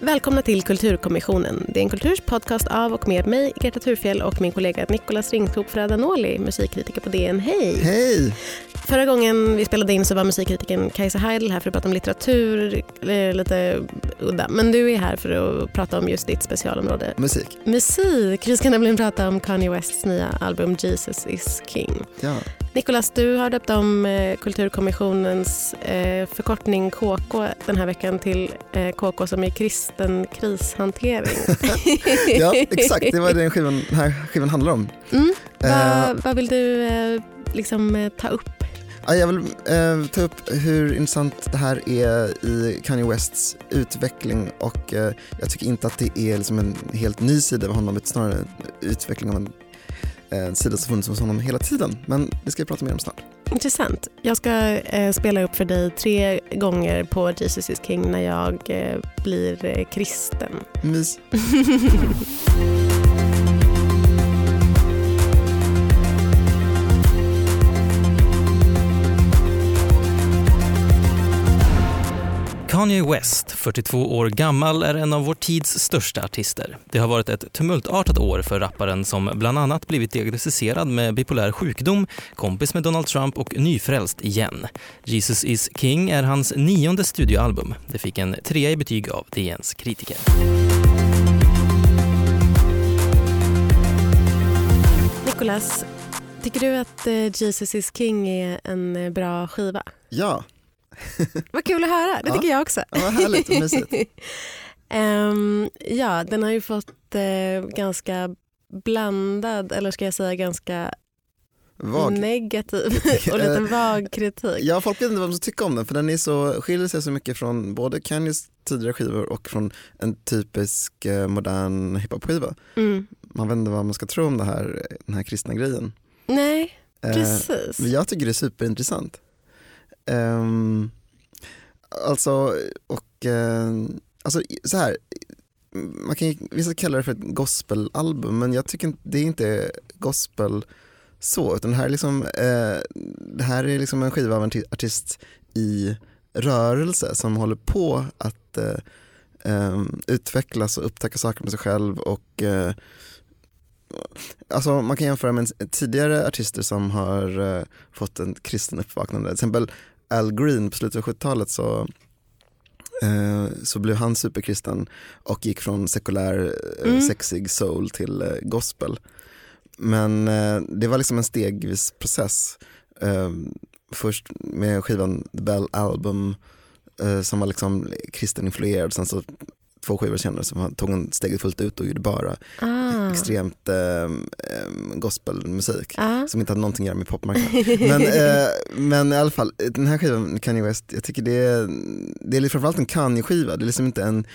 Välkomna till Kulturkommissionen. Det är en kulturs podcast av och med mig, Greta Thurfjell och min kollega Nicolas Ringtop Fredanoli, musikkritiker på DN. Hej! Hej! Förra gången vi spelade in så var musikkritiken Kajsa Heidel här för att prata om litteratur, eh, lite udda. Men du är här för att prata om just ditt specialområde. Musik. Musik. Vi ska nämligen prata om Kanye Wests nya album Jesus is King. Ja. Nikolas, du har döpt om eh, Kulturkommissionens eh, förkortning KK den här veckan till eh, KK som är kristen krishantering. ja, exakt. Det var det den skivan, den här skivan handlar om. Mm. Vad, Eh, vad vill du eh, liksom, eh, ta upp? ja, jag vill eh, ta upp hur intressant det här är i Kanye Wests utveckling och eh, jag tycker inte att det är liksom en helt ny sida av honom utan snarare en utveckling av en, eh, en sida som funnits hos honom hela tiden. Men det ska vi prata mer om snart. Intressant. Jag ska eh, spela upp för dig tre gånger på Jesus is King när jag eh, blir eh, kristen. Mys. Kanye West, 42 år gammal, är en av vår tids största artister. Det har varit ett tumultartat år för rapparen som bland annat blivit diagnostiserad med bipolär sjukdom, kompis med Donald Trump och nyfrälst igen. Jesus is King är hans nionde studioalbum. Det fick en trea i betyg av DNs kritiker. Nikolas, tycker du att eh, Jesus is King är en eh, bra skiva? Ja, Vad kul att höra, det Ja. tycker jag också. ja vad härligt och mysigt. Ehm, ja, den har ju fått eh, ganska blandad, eller ska jag säga ganska Vag. negativ och lite vag kritik. Ja, folk vet inte vad de ska tycka om den för den är så, skiljer sig så mycket från både Kanyes tidigare skivor och från en typisk eh, modern hiphop-skiva. Mm. Man vet inte vad man ska tro om det här, den här kristna grejen. Nej, Eh, precis. jag tycker det är superintressant. Um, alltså, och uh, alltså så här, man kan vissa kallar det för ett gospelalbum men jag tycker inte, det är inte gospel så utan det här är liksom, uh, det här är liksom en skiva av en artist i rörelse som håller på att uh, um, utvecklas och upptäcka saker med sig själv och Alltså man kan jämföra med tidigare artister som har uh, fått en kristen uppvaknande. Till exempel Al Green på slutet av 70-talet så, eh, så blev han superkristen och gick från sekulär eh, Mm. sexig soul till eh, gospel. Men det var liksom en stegvis process. Eh, först med skivan The Bell Album som var liksom kristen influerad. Sen så två skivor senare så tog han steget fullt ut och gjorde bara ah. extremt eh, gospelmusik Ah. som inte hade någonting att göra med popmarknaden. men, eh, men i alla fall, den här skivan, Kanye West, jag tycker det är, det är framförallt en Kanye-skiva, det är liksom inte en,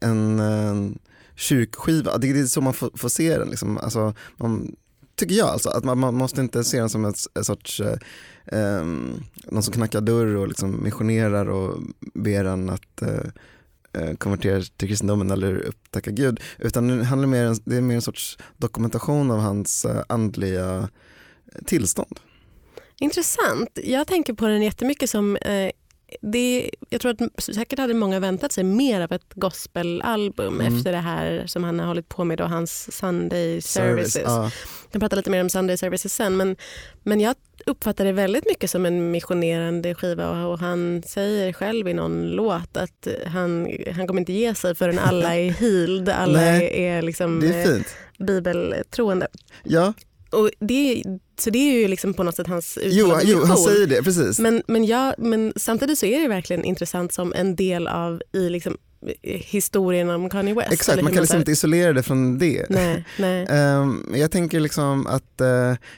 en, en kyrkskiva, det är så man får, får se den. Liksom. Alltså, man, tycker jag alltså, att man, man måste inte se den som ett sorts eh, eh, någon som knackar dörr och liksom missionerar och ber en att eh, Eh, konverterar konvertera till kristendomen eller upptäcka Gud. Utan det, handlar mer, det är mer en sorts dokumentation av hans eh, andliga eh, tillstånd. Intressant. Jag tänker på den jättemycket som eh, det, jag tror att säkert hade många väntat sig mer av ett gospelalbum Mm. efter det här som han har hållit på med, då, hans Sunday services. Ja, Jag kan prata lite mer om Sunday services sen men, men jag uppfattar det väldigt mycket som en missionerande skiva och, och han säger själv i någon låt att han, han kommer inte ge sig förrän alla är healed, alla Nej, är, är liksom är fint. bibeltroende. Ja, Och det, så det är ju liksom på något sätt hans jo, jo, han säger det, precis. Men, men, jag, men samtidigt så är det verkligen intressant som en del av i liksom, eh, historien om Kanye West. Exakt, man kan liksom inte isolera det från det. Nej, nej. Ehm, jag tänker liksom att, uh,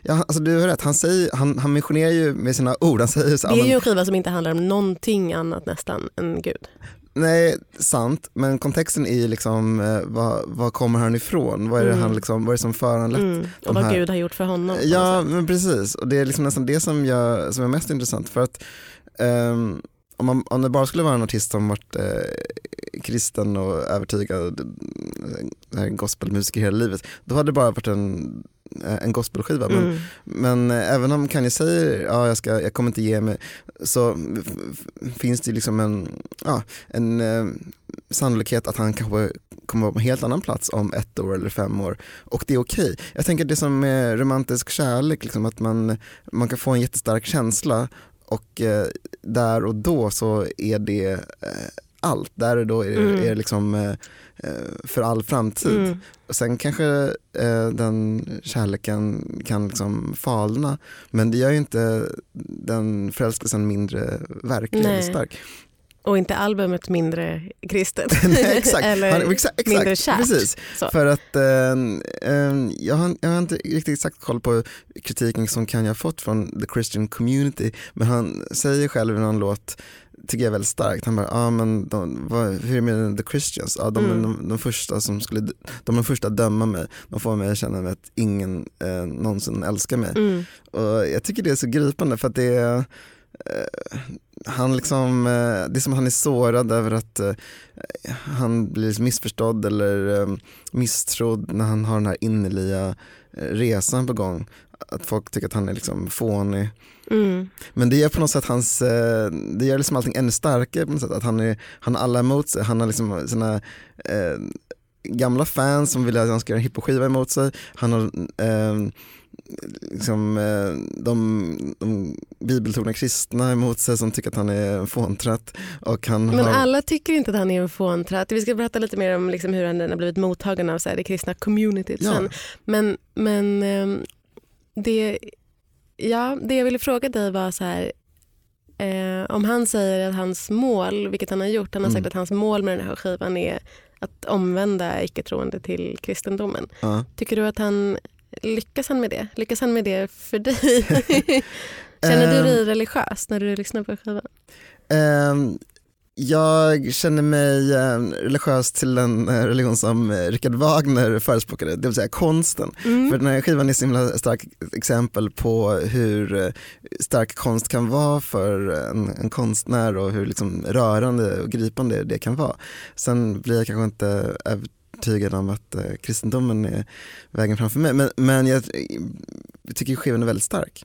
ja, alltså du har rätt, han, säger, han, han missionerar ju med sina ord, han säger så, Det är "Ja, ju en skiva som inte handlar om någonting annat nästan än Gud. Nej, sant, men kontexten är liksom, eh, vad, vad kommer han ifrån? Vad är det, Mm. han liksom, vad är det som föranlett Mm. Och de vad här- Gud har gjort för honom. på Ja, sätt. men precis. Och det är liksom nästan det som, jag, som är mest intressant. För att ehm, om, man, om det bara skulle vara en artist som varit eh, kristen och övertygad eh, gospelmusiker hela livet, då hade det bara varit en en gospelskiva. Men, Mm. men eh, även om Kanye säger ja, jag, ska, jag kommer inte ge mig så finns det liksom en, ja, en eh, sannolikhet att han kanske kommer vara på en helt annan plats om ett år eller fem år och det är okej. Jag tänker det som med romantisk kärlek, liksom, att man, man kan få en jättestark känsla och eh, där och då så är det eh, allt. Där och då är, det- Mm. är det liksom eh, eh, för all framtid. Mm. Och sen kanske eh, den kärleken kan liksom falna men det gör ju inte den förälskelsen mindre verklig eller stark. Och inte albumet mindre kristet. Nej, exakt. Eller Han- exakt, exakt. mindre kärt. Precis. Så. För att eh, eh, jag, har, jag har inte riktigt exakt koll på kritiken som Kanye har fått från the Christian community men han säger själv i någon låt tycker jag är väldigt starkt. Han bara, ah, men de, vad, hur är det med the Christians? Ah, de, är Mm. de, de, första som skulle, de är de första att döma mig. De får mig att känna att ingen eh, någonsin älskar mig. Mm. Och jag tycker det är så gripande för att det är han liksom, eh, det är som att han är sårad över att eh, han blir missförstådd eller eh, misstrodd när han har den här innerliga eh, resan på gång. Att folk tycker att han är liksom fånig. Mm. Men det gör på något sätt hans, eh, det gör liksom allting ännu starkare på något sätt. Att han, är, han har alla emot sig. Han har liksom sina eh, gamla fans som vill att han ska göra en hiphop-skiva emot sig. Han har eh, liksom, eh, de, de bibeltrogna kristna emot sig som tycker att han är en fåntratt. Och han Men har, alla tycker inte att han är en fåntratt. Vi ska berätta lite mer om liksom hur han har blivit mottagen av så här, det kristna communityt Ja. sen. Men, men ehm, det, ja, det jag ville fråga dig var så här, eh, om han säger att hans mål, vilket han har gjort, han har Mm. sagt att hans mål med den här skivan är att omvända icke-troende till kristendomen. ja. Tycker du att han lyckas han med det? Lyckas han med det för dig? Känner du Ehm. dig religiös när du lyssnar på skivan? Ehm, jag känner mig eh, religiös till en eh, religion som Richard Wagner förespråkade, det vill säga konsten. Mm. För den här skivan är ett så himla starkt exempel på hur eh, stark konst kan vara för en, en konstnär och hur liksom rörande och gripande det kan vara. Sen blir jag kanske inte övertygad om att eh, kristendomen är vägen framför mig, men, men jag, jag tycker skivan är väldigt stark.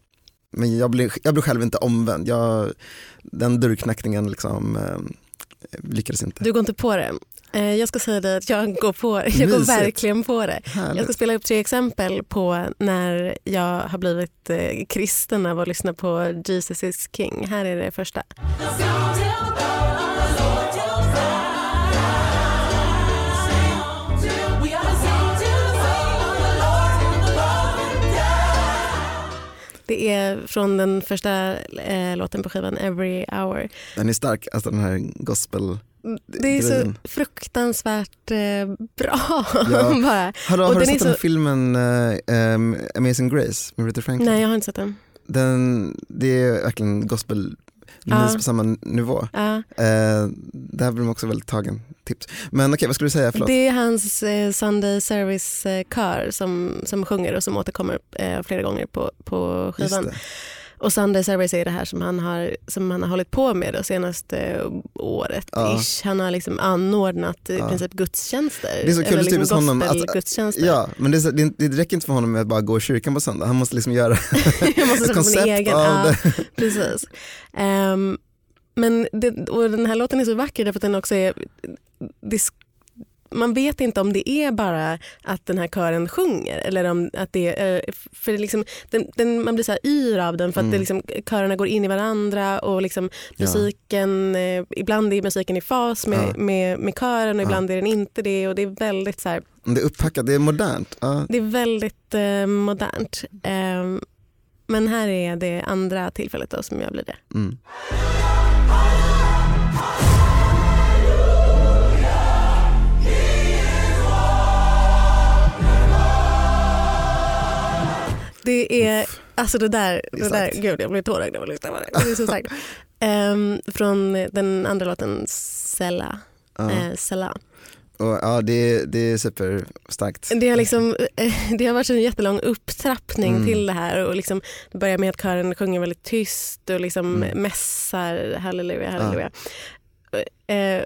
Men jag blir, jag blir själv inte omvänd. Jag, den dörrknackningen liksom, eh, lyckades inte. Du går inte på det. Eh, Jag ska säga dig att jag går, på, jag går verkligen på det. Jag ska Härligt. spela upp tre exempel på när jag har blivit eh, kristen av att lyssna på Jesus is King. Här är det första. Det är från den första eh, låten på skivan Every Hour. Den är stark, alltså den här gospel Det är så grejen. fruktansvärt eh, bra. Ja. Bara. Har, du- Och har du sett den så- filmen eh, Amazing Grace med Rita Franklin? Nej, jag har inte sett den. Den, det är verkligen gospel Ja. på samma nivå. Ja. Eh, där blir man också väldigt tagen. Tips. Men okej, vad skulle du säga? Förlåt. Det är hans eh, Sunday service eh, som, som sjunger och som återkommer eh, flera gånger på, på skivan. Och Sunday service är det här som han har, som han har hållit på med det senaste året. Ja. Ish. Han har liksom anordnat i Ja. princip gudstjänster. Det är så kul eller typiskt liksom honom att-. Ja, men det, är så- det, det räcker inte för honom med att bara gå i kyrkan på söndag. Han måste liksom göra måste ett koncept egen. av Ja, det. precis. Ehm, men det, och den här låten är så vacker därför att den också är... Det, man vet inte om det är bara att den här kören sjunger eller om att det är... För det liksom, den, den, man blir så här yr av den för att Mm. det liksom, körerna går in i varandra och liksom Ja. musiken, eh, ibland är musiken i fas med, Ja. med, med kören och Ja. ibland är den inte det och det är väldigt så här, Det är upphackat, det är modernt. Ja. det är väldigt eh, modernt. Ehm, men här är det andra tillfället då som jag blir det. Mm. Det är, alltså det där, Det det där gud jag blir tårögd av att lyssna på det. Det är så starkt. Ehm, från den andra låten Sella. Ja. Eh, Sella. Och, ja, det, det är superstarkt. Det har, liksom, det har varit en jättelång upptrappning Mm. till det här. Och liksom, det börjar med att kören sjunger väldigt tyst och liksom Mm. mässar halleluja, halleluja. Eh,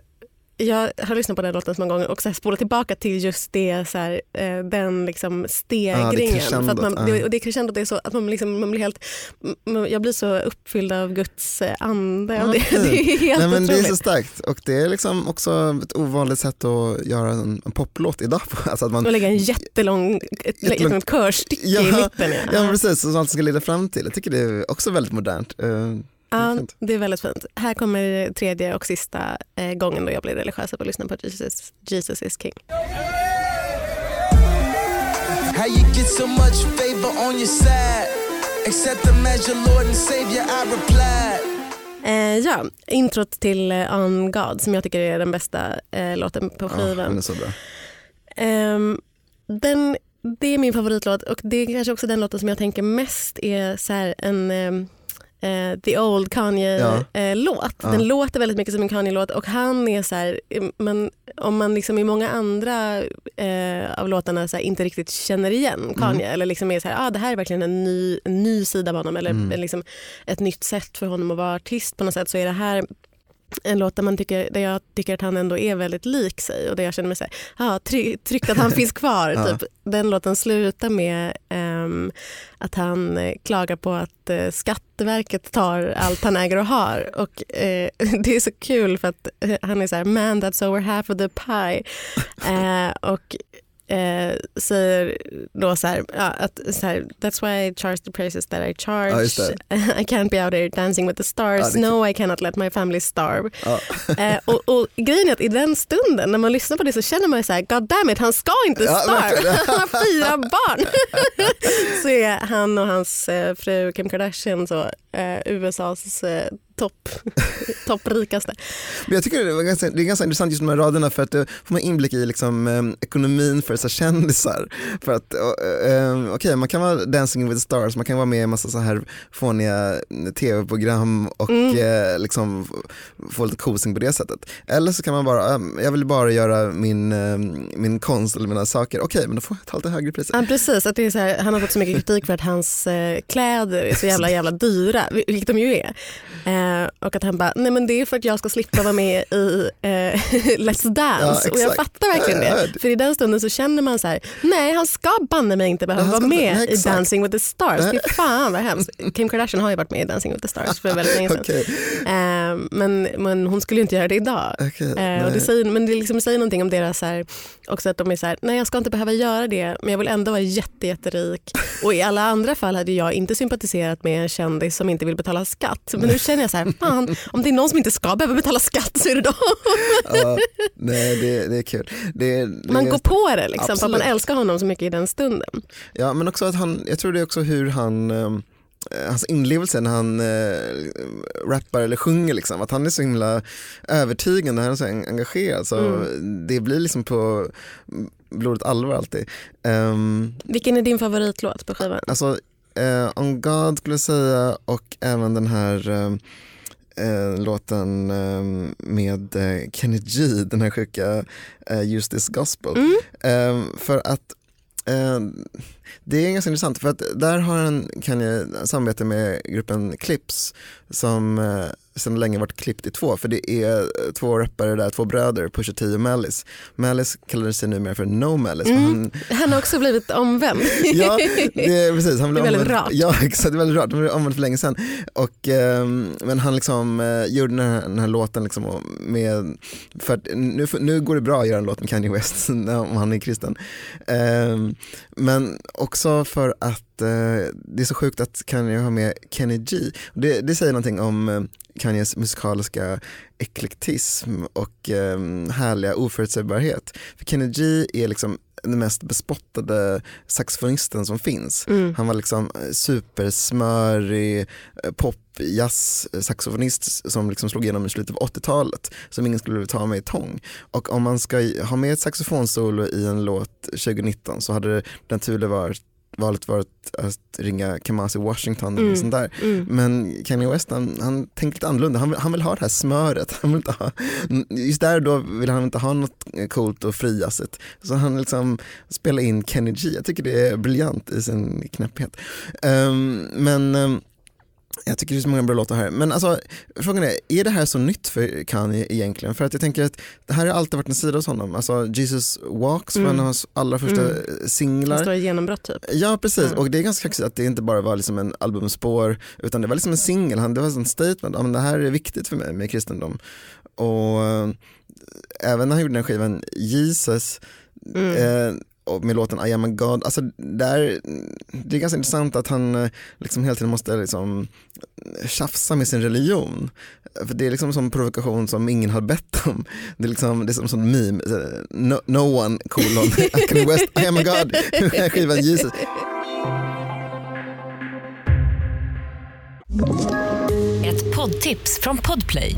jag har lyssnat på den låten så många gånger och så spolat tillbaka till just det, så här, eh, den liksom stegringen. crescendot, för att man, ja. det, och det crescendot är så att man, liksom, man blir helt, jag blir så uppfylld av Guds eh, ande. Och det, det är helt Nej, men det är otroligt. så starkt och det är liksom också ett ovanligt sätt att göra en, en poplåt idag på. Alltså att man, Och lägga en jättelång, ett Jättelång- jättelångt körstycke Ja, i mitten. Ja. ja precis, som allt ska leda fram till. Jag tycker det är också väldigt modernt. Ja, det är väldigt fint. Här kommer tredje och sista eh, gången då jag blir religiös och lyssnar på Jesus, Jesus is king. How you get so much favor on your side? Accept him as your Lord and Savior, I replied. Eh, ja, introt till eh, On God som jag tycker är den bästa eh, låten på Ja, skivan. den är så bra. Ehm, den, det är min favoritlåt och det är kanske också den låten som jag tänker mest är så här en ehm, eh, The Old. Kanye-låt. Ja. Den låter väldigt mycket som en Kanye-låt och han är så här, eh, men om man liksom i många andra eh, av låtarna så här, inte riktigt känner igen Kanye eller liksom är så här, ah, det här är verkligen en ny, en ny sida av honom eller Mm. liksom ett nytt sätt för honom att vara artist på något sätt så är det här en låt där, man tycker, där jag tycker att han ändå är väldigt lik sig och där jag känner mig så här, ah, try, tryggt att han finns kvar. Typ. Den låten slutar med ehm, att han eh, klagar på att eh, Skatteverket tar allt han äger och har. Och, eh, det är så kul för att eh, han är så här, man that's over half of the pie. Och eh, säger då så här, ja, att så här, that's why I charge the prices that I charge. Ja, I can't be out there dancing with the stars. Ja, no I cannot let my family starve. Eh, och, och grejen är att i den stunden när man lyssnar på det så känner man ju så här, god damn it, han ska inte starve. Han har fyra barn. så är han och hans eh, fru Kim Kardashian så, eh, USAs eh, topp, topprikaste. Men jag tycker det, var ganska, det är ganska intressant just de här raderna för att då får man inblick i liksom, eh, ekonomin för så kändisar. För att eh, eh, okej, man kan vara dancing with the stars, man kan vara med i en massa så här fåniga tv-program och Mm. eh, liksom få lite kosing på det sättet. Eller så kan man bara, eh, jag vill bara göra min, eh, min konst eller mina saker, okej men då får jag ta lite högre priser. Ja, precis, att det är så här, han har fått så mycket kritik för att hans eh, kläder är så jävla jävla dyra, vil- vilket de ju är. Eh, och att han bara, nej men det är för att jag ska slippa vara med i eh, Let's Dance. Ja, och jag fattar verkligen Ja, ja, det. För i den stunden så känner man så här, nej han ska banne mig inte behöva vara med nej, i. Dancing with the Stars. Fy fan vad hemskt. Kim Kardashian har ju varit med i Dancing with the Stars för väldigt länge sedan. Okej, Eh, men, men hon skulle ju inte göra det idag. okej, Eh, och det säger, men det liksom säger någonting om deras, så här, också att de är så här, nej jag ska inte behöva göra det men jag vill ändå vara jätte, jätterik. Och i alla andra fall hade jag inte sympatiserat med en kändis som inte vill betala skatt. Men nu känner jag så här, fan om det är någon som inte ska behöva betala skatt så är det de. Ja, nej det, det är kul. Det, det, Man går på det liksom, för att man älskar honom så mycket i den stunden. Ja men också att han, jag tror det är också hur han eh, Hans inlevelse när han eh, rappar eller sjunger, liksom, att han är så himla övertygande, han är så en- engagerad. Så Mm. Det blir liksom på blodigt allvar alltid. Um, Vilken är din favoritlåt på skivan? alltså, eh, On God skulle jag säga och även den här eh, eh, låten eh, med eh, Kenny G, den här sjuka eh, Use This Gospel. Mm. Eh, för att det är ganska intressant för att där har han samarbete med gruppen Clips som sedan länge varit klippt i två för det är eh, två rappare där, två bröder, Pusha T och Malice. Malice kallade sig numera för No Malice. för Mm. Han, Han har också blivit omvänd. ja, det är precis. Han blev Det är väldigt rart. Ja, exakt. Det är väldigt rart. Han blev omvänd för länge sedan. Och, ehm, men han liksom eh, gjorde den här, den här låten liksom med, för att nu, nu går det bra att göra en låt med Kanye West om han är kristen. Ehm, men också för att eh, det är så sjukt att Kanye har med Kenny G. Det, det säger någonting om eh, Kanyes musikaliska eklektism och eh, härliga oförutsägbarhet. För Kenny G är liksom den mest bespottade saxofonisten som finns. Mm. Han var liksom supersmörig eh, pop jazz saxofonist som liksom slog igenom i slutet av 80-talet som ingen skulle ta med i tång. Och om man ska ha med ett saxofonsolo i en låt 2019 så hade det naturligt varit valet varit att ringa Kamasi Washington Mm. sånt där. Mm. Men Kanye West han, han tänker lite annorlunda, han vill, han vill ha det här smöret. Han vill inte ha, just där då vill han inte ha något coolt och frijazzigt. Så han liksom spelar in Kenny G, jag tycker det är briljant i sin knäpphet. Ehm, men ehm, Jag tycker det är så många bra låtar här. Men alltså, frågan är, är det här så nytt för Kanye egentligen? För att jag tänker att det här har alltid varit en sida hos honom. Alltså Jesus Walks var Mm. en av hans allra första Mm. Det singlar. står i genombrott typ. Ja precis, Mm. och det är ganska kaxigt att det inte bara var liksom en albumspår utan det var liksom en singel, Han- det var en statement, ja, men det här är viktigt för mig med kristendom. Och eh, även när han gjorde den skivan Jesus Mm. eh, med låten I am a God, alltså där, det är ganska intressant att han eh, liksom hela tiden måste liksom tjafsa med sin religion. För det är liksom en provokation som ingen har bett om. Det är liksom, det är som en sån meme, eh, no, no one colon, Kanye West, I am a God, skivan Jesus. Ett poddtips från Podplay.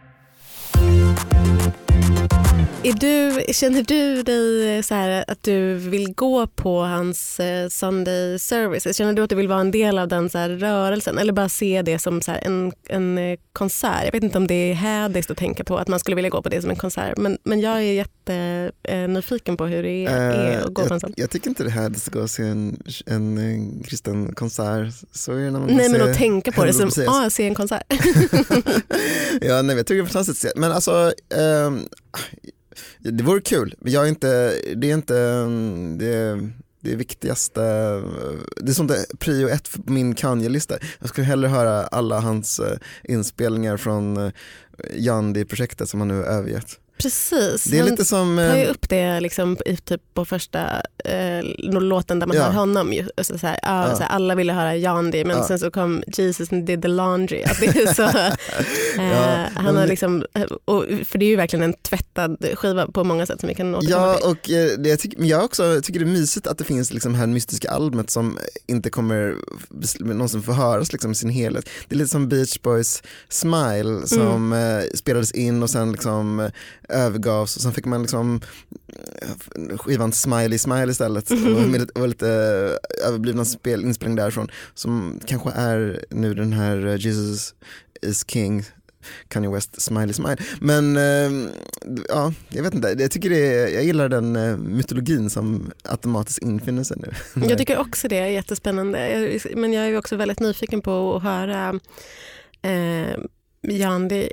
Är du, känner du dig så här att du vill gå på hans eh, Sunday services? Känner du att du vill vara en del av den så här rörelsen eller bara se det som så en, en eh, konsert? Jag vet inte om det är hädiskt att tänka på att man skulle vilja gå på det som en konsert men, men jag är jättenyfiken på hur det är, är att gå på en sån. Eh, jag, jag tycker inte det här att gå och se en, en, eh, kristen konsert. Så är det när man Nej men att tänka på det som, ja, se en konsert. ja, nej, jag tycker det är fantastiskt. Men alltså, ehm, det vore kul. Men jag är inte, det är inte det, det viktigaste. Det är som det prio ett på min Kanye-lista. Jag skulle hellre höra alla hans eh, inspelningar från eh, Yandi-projektet som han nu övergett. Precis. Det är Han lite som... tar ju eh, upp det liksom i, typ på första eh, låten där man Ja. hör honom. Ju, och så, så här, ja, Ja. så här, alla ville höra Yandi men Ja. sen så kom Jesus and did the laundry. Det är så, eh, han har liksom, eh, och, för det är ju verkligen en tvättad skiva på många sätt som vi kan återkomma Ja, till. och eh, det, jag, men jag också tycker det är mysigt att det finns liksom här mystiska albumet som inte kommer någonsin få höras liksom i sin helhet. Det är lite som Beach Boys Smile som eh, spelades in och sen liksom övergavs och sen fick man liksom eh, skivan Smiley Smile istället och med lite, och lite eh, överblivna spel, inspelning därifrån som kanske är nu den här eh, Jesus is King Kanye West Smiley Smile. Men eh, ja, jag vet inte, jag, tycker det jag gillar den eh, mytologin som automatiskt infinner sig nu. Jag tycker också det är jättespännande. Jag, men jag är också väldigt nyfiken på att höra eh, Yandi.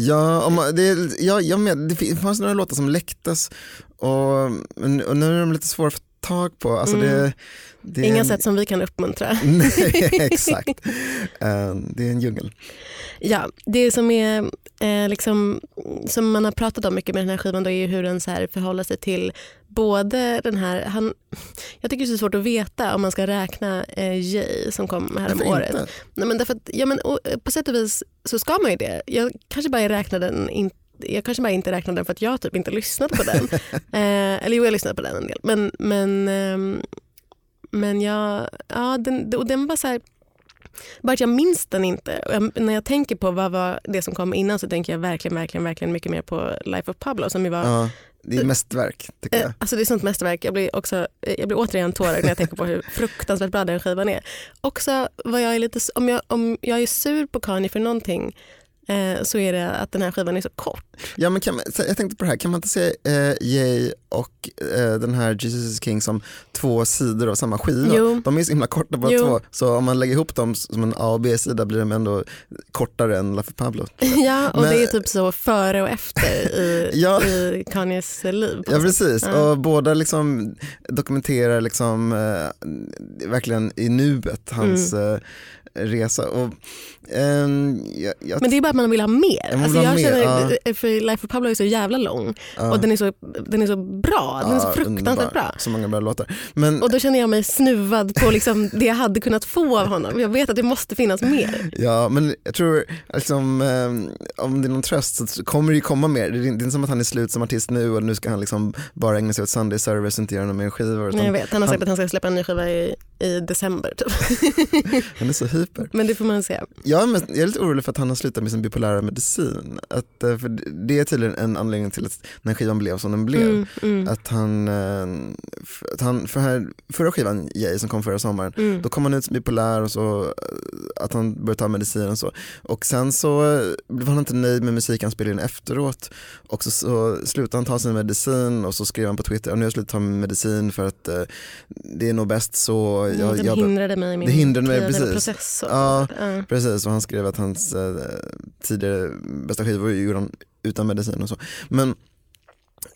Ja, om, man- det, ja, jag med, det fanns några låtar som läcktes och, och nu är de lite svåra att få tag på. Alltså Mm. det, det är Inga en- sätt som vi kan uppmuntra. Nej, exakt. Eh, det är en djungel. Ja, det som, är, eh, liksom, som man har pratat om mycket med den här skivan då är ju hur den så här förhåller sig till både den här, han, jag tycker det är så svårt att veta om man ska räkna eh, Jay som kom här om Varför året. inte? Nej, men därför att, ja, men, och, eh, på sätt och vis så ska man ju det. Jag kanske bara räknade den in, jag kanske bara inte räknade den för att jag typ inte lyssnade på den. eh, eller jo, jag lyssnade på den en del. Men, men, ehm, men jag, ja, den, och den var så här, bara att jag minns den inte. Jag, när jag tänker på vad var det som kom innan så tänker jag verkligen, verkligen, verkligen mycket mer på Life of Pablo som ju var Ja, det är mästerverk tycker Eh, jag. Alltså det är sånt mästerverk. Jag blir, också, eh, jag blir återigen tårögd när jag tänker på hur fruktansvärt bra den skivan är. Också vad jag är lite, om, jag, om jag är sur på Kanye för någonting eh, så är det att den här skivan är så kort. Ja, men kan jag tänkte på det här, kan man inte se eh, Jay och eh, den här Jesus is King som två sidor av samma skiva? Jo. De är så himla korta båda Jo. två, så om man lägger ihop dem som en A och B-sida blir de ändå kortare än Laffe Pablo. ja, och Men- det är typ så före och efter i, Ja. i Kanyes liv. Ja precis, Ja. och båda liksom dokumenterar liksom, eh, verkligen i nuet hans Mm. eh, resa. Och, ehm, jag, jag, Men det är bara att man vill ha mer. man alltså jag mer, känner, ja. För Life of Pablo är så jävla lång ja, och den är, så, den är så bra. Den är så ja, fruktansvärt underbar. bra. Så många bra låtar. Men, Och då känner jag mig snuvad på liksom det jag hade kunnat få av honom. Jag vet att det måste finnas mer. Ja men jag tror, liksom, eh, om det är någon tröst så kommer det ju komma mer. Det är, inte som att han är slut som artist nu och nu ska han liksom bara ägna sig åt Sunday service och inte göra några mer skivor. Nej, jag vet. Han har sagt han- att han ska släppa en ny skiva i, i december. Typ. han är så hy super. Men det får man se. Jag är, mest, jag är lite orolig för att han har slutat med sin bipolära medicin. Att, eh, för det är tydligen en anledning till att den skivan blev som den blev. Mm, mm, Att han, eh, att han för här, förra skivan, Jay, som kom förra sommaren, mm. då kom han ut som bipolär och så, eh, att han började ta medicin och så. Och sen så blev han inte nöjd med musikanspelningen efteråt och så, så slutade han ta sin medicin och så skrev han på Twitter, och nu har jag slutat ta medicin för att det är nog bäst så. Mm, Jag, den jag, hindrade mig i min det hindrade mig, kreativa precis. process. Och Ja. ja. Precis, och han skrev att hans eh, tidigare bästa skivor gjorde han utan medicin och så. Men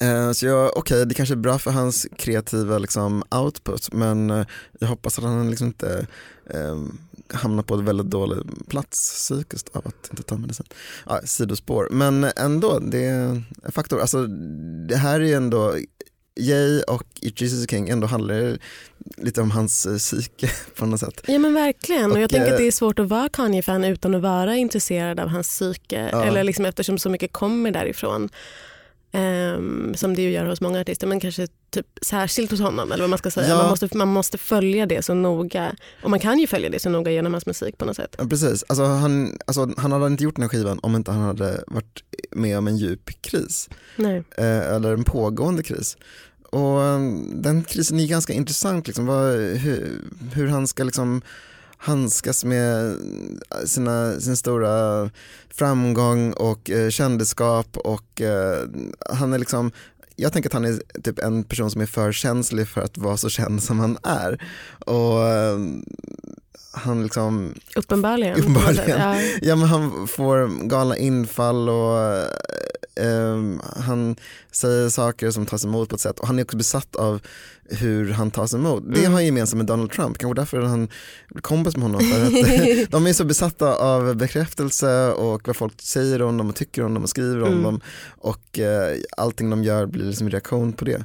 eh, så jag, okej det kanske är bra för hans kreativa liksom, output men eh, jag hoppas att han liksom inte eh, hamnar på en väldigt dålig plats psykiskt av att inte ta medicin. Ja, sidospår, men ändå, det är en faktor. Alltså, det här är ju ändå Jay och Jesus King ändå handlar lite om hans eh, psyke på något sätt. Ja men verkligen och, Och, jag tänker eh, att det är svårt att vara Kanye-fan utan att vara intresserad av hans psyke. Ja. Eller liksom eftersom så mycket kommer därifrån. Ehm, som det ju gör hos många artister men kanske typ särskilt hos honom. Eller vad man ska säga. Ja. Man, måste, man måste följa det så noga. Och man kan ju följa det så noga genom hans musik på något sätt. Ja, precis, alltså, han, alltså, han hade inte gjort den här skivan om inte han hade varit med om en djup kris. Eh, eller en pågående kris. Och eh, den krisen är ganska intressant, liksom, vad, hur, hur han ska liksom handskas med sina, sin stora framgång och eh, kändisskap och eh, han är liksom jag tänker att han är typ en person som är för känslig för att vara så känd som han är. Och eh, han liksom Uppenbarligen. Uppenbarligen. Ja. Ja men han får galna infall och eh, han säger saker som tas emot på ett sätt och han är också besatt av hur han tas emot. Det Mm. har han gemensamt med Donald Trump, kanske därför han blir kompis med honom. För att de är så besatta av bekräftelse och vad folk säger om dem och tycker om dem och skriver om Mm. dem och eh, allting de gör blir liksom en reaktion på det.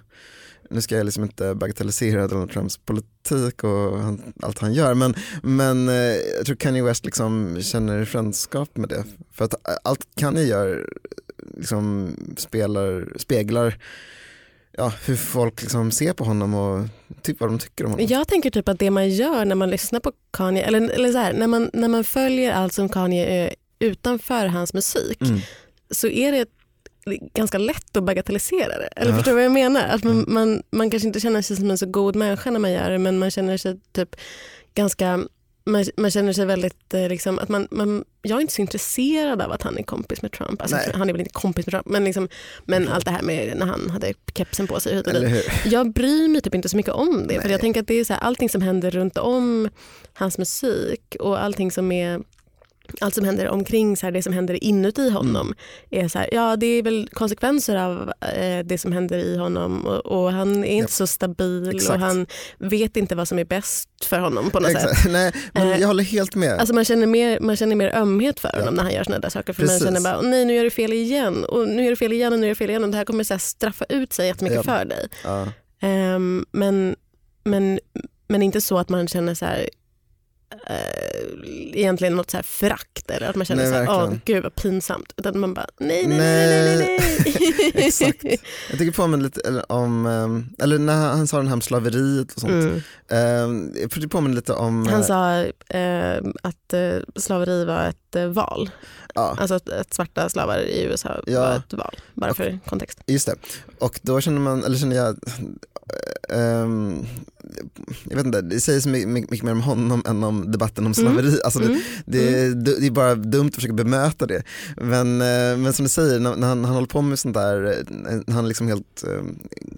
Nu ska jag liksom inte bagatellisera Donald Trumps politik och han, allt han gör men, men eh, jag tror Kanye West liksom känner frändskap med det. För att allt Kanye gör liksom spelar, speglar ja, hur folk liksom ser på honom och typ vad de tycker om honom. Jag tänker typ att det man gör när man lyssnar på Kanye, eller, eller så här, när, man, när man följer allt som Kanye är utanför hans musik Mm. så är det ganska lätt att bagatellisera det. Eller Ja. förstår du vad jag menar? Att man, Mm. man, man kanske inte känner sig som en så god människa när man gör det men man känner sig typ ganska man, man känner sig väldigt, eh, liksom, att man, man, jag är inte så intresserad av att han är kompis med Trump. Alltså, han är väl inte kompis med Trump men, liksom, men allt det här med när han hade kepsen på sig hit och dit. Jag bryr mig typ inte så mycket om det. För jag tänker att det är så här, allting som händer runt om hans musik och allting som är allt som händer omkring så här, det som händer inuti honom är så här, ja det är väl konsekvenser av eh, det som händer i honom och, och han är inte Japp. så stabil Exakt. och han vet inte vad som är bäst för honom på något sätt. Exakt. Nej, men Eh, jag håller helt med. Alltså man, känner mer, man känner mer ömhet för honom Ja. när han gör såna där saker. För Precis. man känner bara, "Åh, nej nu gör du fel igen och nu gör du fel igen och nu gör du fel igen och det här kommer så här straffa ut sig jättemycket Ja. för dig. ja. Ehm, men, men, men inte så att man känner så här, egentligen något så här förakt eller att man känner Nej, så här, åh gud vad pinsamt. Utan man bara, nej nej nej nej nej. nej. Exakt. Jag tycker på mig lite om, eh, eller när han sa den här om slaveriet och sånt. Mm. Eh, jag tycker på mig lite om, Han eh, sa eh, att eh, slaveri var ett eh, val. Ja Alltså att, att svarta slavar i USA Ja. var ett val. Bara för kontext. just det. Och då känner man, eller känner jag, ehm, jag vet inte, det säger så mycket, mycket mer om honom än om debatten om slaveri. Alltså det, Mm. det, det är bara dumt att försöka bemöta det. Men, eh, men som du säger, när, han, han håller på med sånt där, eh, när han liksom helt eh,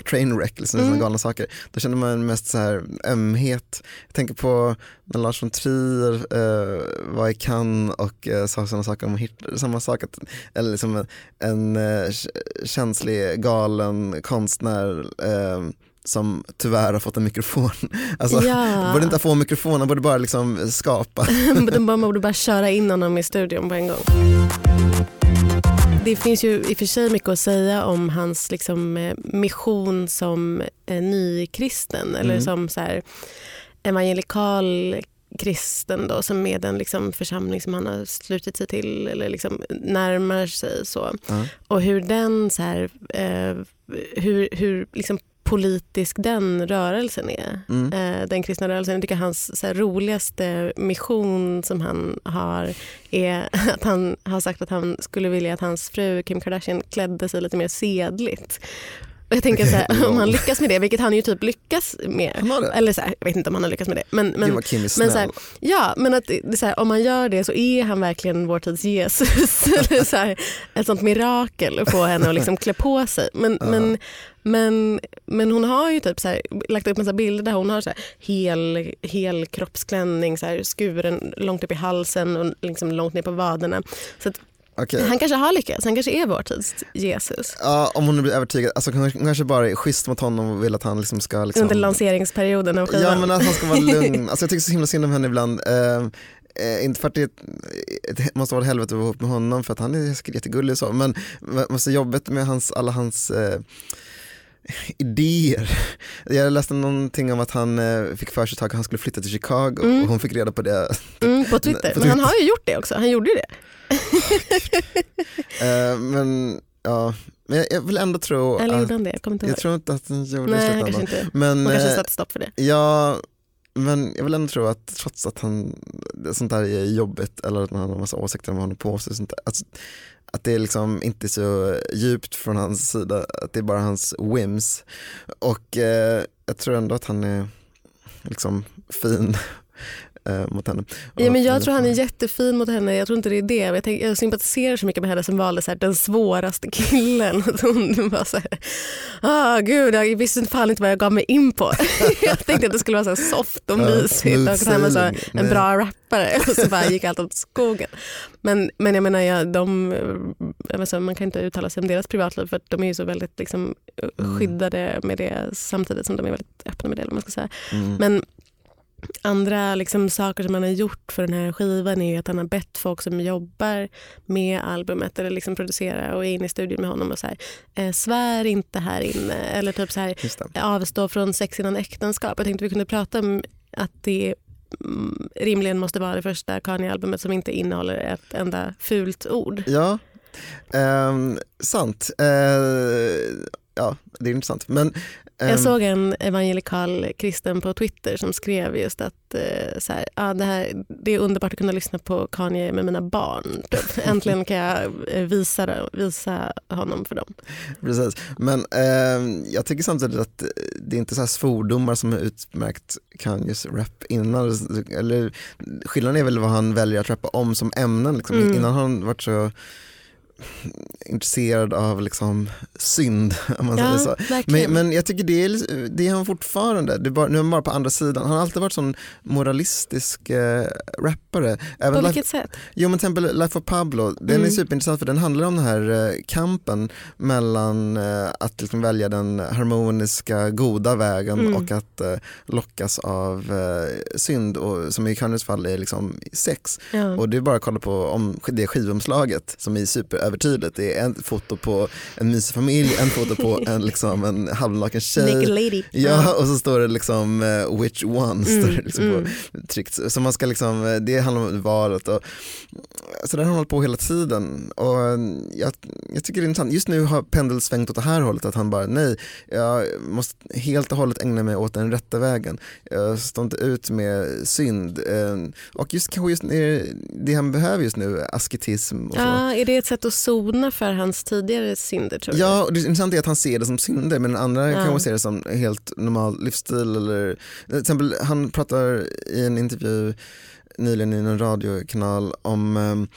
trainwreck, liksom, Mm. såna galna saker, då känner man mest så här ömhet. Jag tänker på när Lars von Trier eh, var i Cannes och eh, sa sådana saker om Hitler, samma sak, att, eller liksom en, en eh, känslig, galen konstnär eh, som tyvärr har fått en mikrofon. Alltså, ja. Borde inte få mikrofon, han borde bara liksom skapa. De borde bara köra in honom i studion på en gång. Det finns ju i och för sig mycket att säga om hans liksom, eh, mission som eh, nykristen eller Mm. som så här, evangelikal kristen då, som är den liksom, församling som han har slutit sig till eller liksom, närmar sig. så. Ja. Och hur den så här, eh, hur, hur liksom politisk den rörelsen är. Mm. Eh, den kristna rörelsen. Jag tycker hans så här, roligaste mission som han har är att han har sagt att han skulle vilja att hans fru Kim Kardashian klädde sig lite mer sedligt. Och jag tänker så här, om han lyckas med det, vilket han ju typ lyckas med. Eller så här, jag vet inte om han har lyckats med det. Men, Gud men, vad Kim är men så här, ja, men att så här, om man gör det så är han verkligen vår tids Jesus. Eller så här, ett sånt mirakel att få henne att liksom klä på sig. Men, Ja. men, men, men hon har ju typ så här, lagt upp massa bilder där hon har så här, hel, hel kroppsklänning, så här, skuren långt upp i halsen och liksom långt ner på vaderna. Så att Okej. han kanske har lyckats, han kanske är vår tids Jesus. Ja, om hon blir övertygad. Alltså, hon kanske- bara är schysst mot honom och vill att han liksom ska... Liksom... Under lanseringsperioden av skivan. Ja men att han ska vara lugn. Alltså, jag tycker så himla synd om henne ibland. Eh, eh, inte för att det det måste vara ett helvete att vara ihop med honom för att han är säkert jättegullig och så men måste jobbet med hans, alla hans eh, idéer. Jag läste någonting om att han eh, fick för sig ett att han skulle flytta till Chicago Mm. och hon fick reda på det. Mm, på Twitter. På Men han Twitter. har ju gjort det också, han gjorde ju det. Eh, men ja, men jag, jag vill ändå tro Eller att, gjorde han det? Jag kommer inte ihåg. jag tror inte att han gjorde det i slutändan. Men, kanske eh, satte stopp för det. Ja, men jag vill ändå tro att trots att han, sånt där är jobbigt eller att han har en massa åsikter om vad han har på sig sånt där, alltså, att det är liksom inte så djupt från hans sida, att det är bara hans whims. Och eh, jag tror ändå att han är liksom fin eh, mot henne. Ja, men jag tror han är jättefin mot henne. Jag tror inte det är det. Jag, tänk, jag sympatiserar så mycket med henne som valde så här, den svåraste killen. Hon var så här, ah, gud, jag visste fan inte vad jag gav mig in på. jag tänkte att det skulle vara så soft och Ja, mysigt smooth och att han var så, en Nej. bra rappare. Och så bara gick allt åt skogen. Men, men jag menar, jag, de, jag så, man kan inte uttala sig om deras privatliv för de är ju så väldigt liksom, Mm. skyddade med det samtidigt som de är väldigt öppna med det. Man ska säga. Mm. Men andra liksom, saker som han har gjort för den här skivan är att han har bett folk som jobbar med albumet eller liksom producerar och är inne i studion med honom och så här, eh, svär inte här inne eller typ så här, avstå från sex innan äktenskap. Jag tänkte vi kunde prata om att det mm, rimligen måste vara det första Kanye-albumet som inte innehåller ett enda fult ord. Ja, ehm, sant. Eh, ja, det är intressant. Men, Jag såg en evangelikal kristen på Twitter som skrev just att eh, så här, ah, det, här, det är underbart att kunna lyssna på Kanye med mina barn. Typ. Äntligen kan jag eh, visa, visa honom för dem. Precis, men ehm, jag tycker samtidigt att eh, det är inte så här svordomar som har utmärkt Kanyes rap innan. Eller, skillnaden är väl vad han väljer att rappa om som ämnen. Liksom. Mm. Innan har han varit så intresserad av liksom, synd, om man säger så. Men, men jag tycker det är, det är han fortfarande, det är bara, nu är han bara på andra sidan. Han har alltid varit sån moralistisk eh, rappare. Även på Life- vilket sätt? Jo men till exempel Life of Pablo, den är Mm. superintressant för den handlar om den här eh, kampen mellan eh, att liksom välja den harmoniska, goda vägen Mm. och att lockas av synd, och, som i Kanyes fall är liksom sex. Ja. Och det är bara att kolla på om, det skivomslaget som är superövertydligt. Det är en foto på en mysig familj, en foto på en, liksom, en halvnaken tjej. Naked lady. Ja, och så står det liksom uh, which one, står det liksom mm. på, tryckt. Så man ska liksom, eh, det handlar om valet och så där har han hållit på hela tiden. Och eh, jag, jag tycker det är intressant, just nu har pendeln svängt åt det här hållet, att han bara nej, jag måste helt och hållet ägna mig åt den rätta vägen. Jag står inte ut med synd. Eh, Och just kanske just det, det han behöver just nu, asketism och så. Ja, är det ett sätt att sona för hans tidigare synder tror du? Ja, och det intressanta är att han ser det som synder men den andra Ja. kanske ser det som helt normal livsstil. Eller, till exempel, han pratar i en intervju nyligen i en radiokanal om ehm,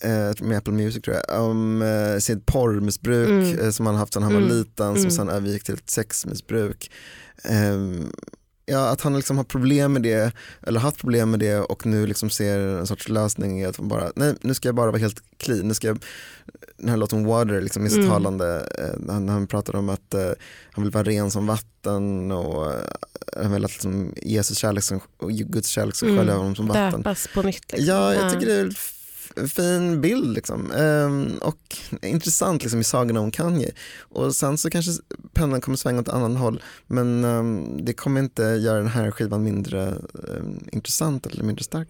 eh, med Apple Music tror jag, om eh, sitt porrmissbruk Mm. eh, som han haft sedan han var Mm. liten som Mm. sen övergick till ett sexmissbruk. Ehm, ja, att han liksom har problem med det, eller haft problem med det och nu liksom ser en sorts lösning i att bara, nej nu ska jag bara vara helt clean, nu ska jag, den här låten Water liksom är så Mm. talande, eh, när han, han pratar om att eh, han vill vara ren som vatten och eh, han vill att liksom, Jesus kärlek som, och Guds kärlek ska Mm. skölja honom som vatten. Döpas på nytt. Liksom. Ja, jag tycker det är fin bild liksom. Ehm, och intressant liksom, i sagan om Kanye. Och sen så kanske pennan kommer svänga åt ett annat håll men ehm, det kommer inte göra den här skivan mindre ehm, intressant eller mindre stark.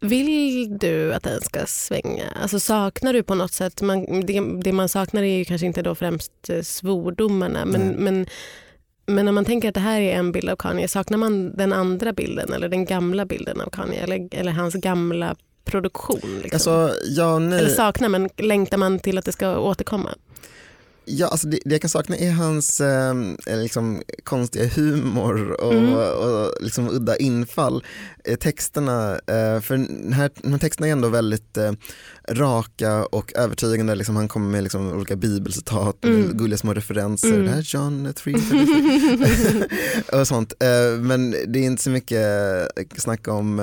Vill du att den ska svänga? Alltså saknar du på något sätt, man, det, det man saknar är ju kanske inte då främst eh, svordomarna men, Nej. men men om man tänker att det här är en bild av Kanye, saknar man den andra bilden eller den gamla bilden av Kanye eller, eller hans gamla produktion? Liksom? Alltså, ja, nej. Eller saknar man, längtar man till att det ska återkomma? Ja, alltså det, det jag kan sakna är hans eh, liksom, konstiga humor och, Mm. och liksom, udda infall. Eh, texterna, eh, för den här, de här texterna är ändå väldigt eh, raka och övertygande. Liksom, han kommer med liksom, olika bibelcitat, Mm. gulliga små referenser. Mm. Det här är John 3 och sånt. Men det är inte så mycket snack om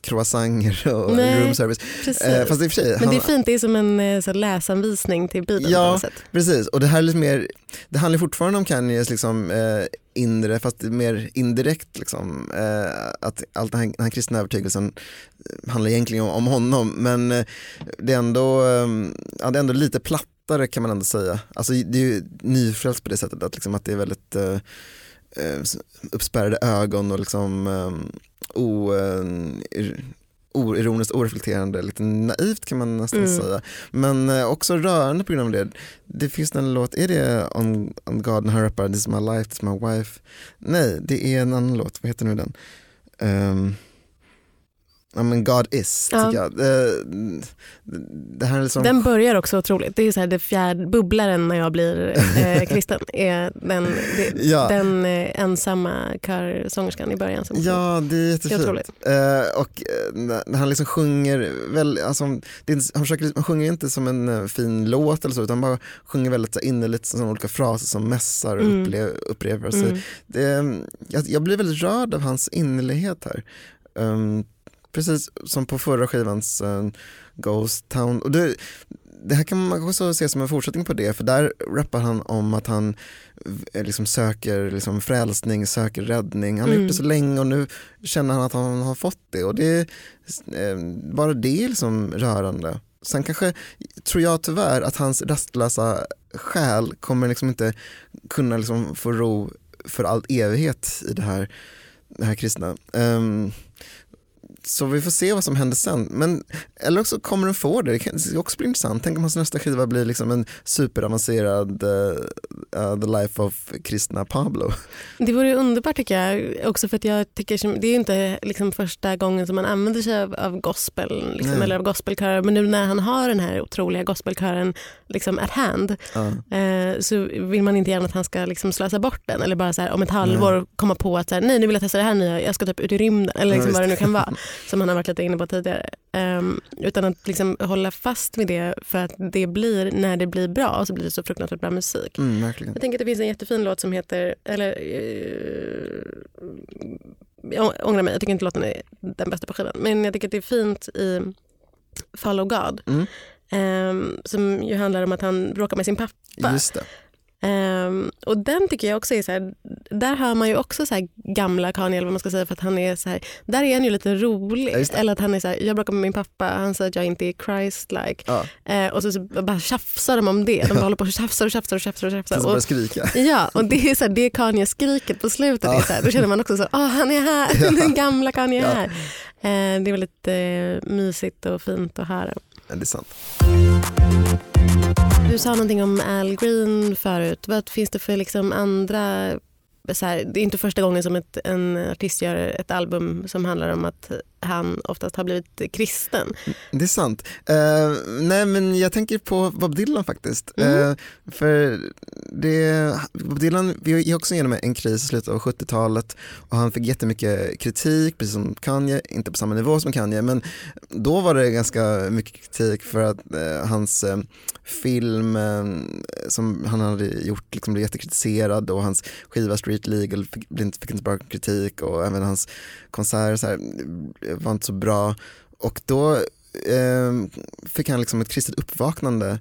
croissanter och Nej, room service. Precis. Fast i och för sig, men han- det är fint, det är som en så läsanvisning till Bibeln Ja. Precis, och det här är lite mer, det handlar fortfarande om Kanyes liksom, inre, fast mer indirekt. Liksom, eh, att allt den här, den här kristna övertygelsen eh, handlar egentligen om, om honom, men eh, det, är ändå, eh, ja, det är ändå lite plattare kan man ändå säga. Alltså, det är ju nyfrälst på det sättet att, liksom, att det är väldigt eh, eh uppspärrade ögon och liksom eh, o, eh, oironiskt, oreflekterande, lite naivt kan man nästan Mm. säga. Men eh, också rörande på grund av det. Det finns en låt, är det On, on God när han rappar This is my life, this is my wife? Nej, det är en annan låt, vad heter nu den? Um, Ja men God is, Ja. tycker jag. Det, det här är liksom... Den börjar också otroligt. Det är så här det fjärde bubblaren när jag blir eh, kristen. Är den, det, Ja. den eh, ensamma körsångerskan i början. Som Ja, det är Det är jättefint. otroligt. Eh, och eh, när han liksom sjunger, väl, alltså, är, han, försöker, han sjunger inte som en eh, fin låt eller så, utan bara sjunger väldigt innerligt som olika fraser som mässar och Mm. upprepar sig. Mm. Det, jag, jag blir väldigt rörd av hans innerlighet här. Ehm, precis som på förra skivans uh, Ghost Town. Och det, det här kan man också se som en fortsättning på det, för där rappar han om att han eh, liksom söker liksom frälsning, söker räddning. Han har Mm. gjort det så länge och nu känner han att han har fått det. Och det eh, bara det är liksom rörande. Sen kanske, tror jag tyvärr, att hans rastlösa själ kommer liksom inte kunna liksom få ro för all evighet i det här, det här kristna. Ehm, så vi får se vad som händer sen. Men, eller också kommer den få det, det kan det också bli intressant. Tänk om hans nästa skiva blir liksom en superavancerad uh, uh, The Life of kristna Pablo. Det vore ju underbart tycker jag. Också för att jag tycker det är inte liksom första gången som man använder sig av, av gospel liksom, eller av gospelkörer. Men nu när han har den här otroliga gospelkören liksom at hand Ja. eh, så vill man inte gärna att han ska liksom slösa bort den. Eller bara så här, om ett halvår komma på att så här, nej nu vill jag testa det här nya, jag ska typ ut i rymden. Eller Ja, liksom visst. vad det nu kan vara. Som han har varit lite inne på tidigare. Ehm, utan att liksom hålla fast vid det för att det blir, när det blir bra så blir det så fruktansvärt bra musik. Mm, verkligen. Jag tänker att det finns en jättefin låt som heter, eller eh, jag ångrar mig, jag tycker inte låten är den bästa på skivan. Men jag tycker att det är fint i Follow God. Mm. ehm, som ju handlar om att han bråkar med sin pappa. Ehm, och den tycker jag också är så här, där hör man ju också så gamla Kanye eller vad man ska säga för att han är så här, där är han ju lite rolig. Ja, eller att han är så här, jag bråkar med min pappa, han säger att jag inte är Christ-like. Ja. Eh, och så, så bara tjafsar de om det. De bara håller på och tjafsar och tjafsar och tjafsar. Och tjafsar. Och, skrika. ja, och det är, så här, det Kanye-skriket på slutet. Det är så här, då känner man också så, åh han är här, Ja. den gamla Kanye är Ja. här. Eh, det är väldigt eh, mysigt och fint att höra. Ja, det är sant. Du sa någonting om Al Green förut. Vad finns det för liksom andra... Så här, det är inte första gången som ett, en artist gör ett album som handlar om att han oftast har blivit kristen. Det är sant. Eh, nej men jag tänker på Bob Dylan faktiskt. Mm. Eh, för det, Bob Dylan vi gick också igenom en kris i slutet av 70-talet och han fick jättemycket kritik, precis som Kanye, inte på samma nivå som Kanye, men då var det ganska mycket kritik för att eh, hans film som han hade gjort liksom blev jättekritiserad och hans skiva Street Legal fick, inte- fick inte bra kritik och även hans konserter så här, var inte så bra. Och då eh, fick han liksom ett kristet uppvaknande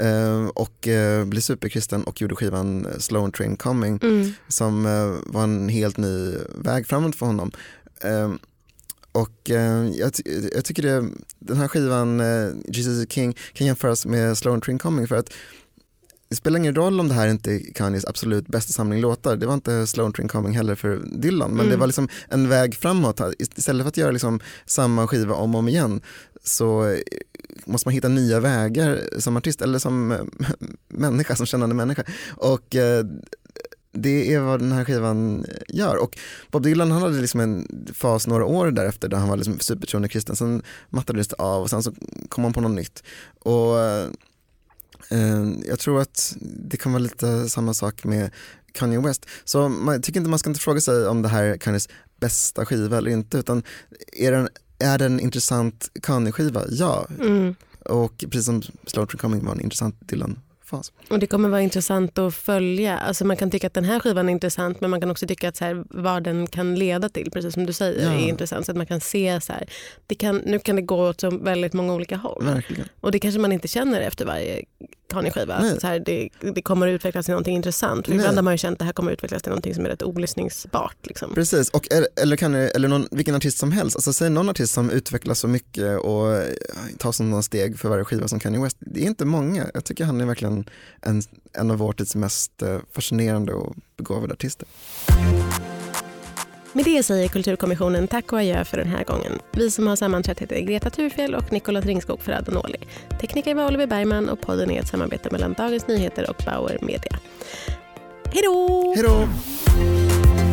eh, och eh, blev superkristen och gjorde skivan Slow and Train Coming Mm. som eh, var en helt ny väg framåt för honom. Eh, och eh, jag, jag tycker det, den här skivan, eh, Jesus is King, kan jämföras med Slow and Train Coming för att det spelar ingen roll om det här inte är Kanyes absolut bästa samling låtar. Det var inte Slow Train Coming heller för Dylan, men Mm. det var liksom en väg framåt. Istället för att göra liksom samma skiva om och om igen så eh, måste man hitta nya vägar som artist eller som eh, människa, som kännande människa. Och eh, det är vad den här skivan gör. Och Bob Dylan han hade liksom en fas några år därefter där han var liksom supertroende kristen. Sen mattades det av och sen så kom han på något nytt. Och jag tror att det kan vara lite samma sak med Kanye West. Så man, tycker inte man ska inte fråga sig om det här är Kanyes bästa skiva eller inte utan är den, är den en intressant Kanye-skiva? Ja. Mm. Och precis som Slow Train Coming var en intressant Dylan-fas. Och det kommer vara intressant att följa. Alltså man kan tycka att den här skivan är intressant men man kan också tycka att så här, vad den kan leda till, precis som du säger, Ja. är intressant. Så att man kan se så här, det kan, nu kan det gå åt så väldigt många olika håll. Verkligen. Och det kanske man inte känner efter varje Kanye-skiva. Nej. Att Så här, det, det kommer att utvecklas till någonting intressant. För Nej. ibland har man ju känt att det här kommer att utvecklas till någonting som är rätt olyssningsbart. Liksom. Precis, och, eller, eller, kan eller någon, vilken artist som helst. Alltså, säg någon artist som utvecklas så mycket och eh, tar sådana steg för varje skiva som Kanye West. Det är inte många. Jag tycker han är verkligen en, en av vår tids mest eh, fascinerande och begåvade artister. Med det säger Kulturkommissionen tack och adjö för den här gången. Vi som har sammanträtt heter Greta Thurfjell och Nicolas Ringskog för Adonoli. Tekniker var Oliver Bergman och podden är ett samarbete mellan Dagens Nyheter och Bauer Media. Hej då! Hej då!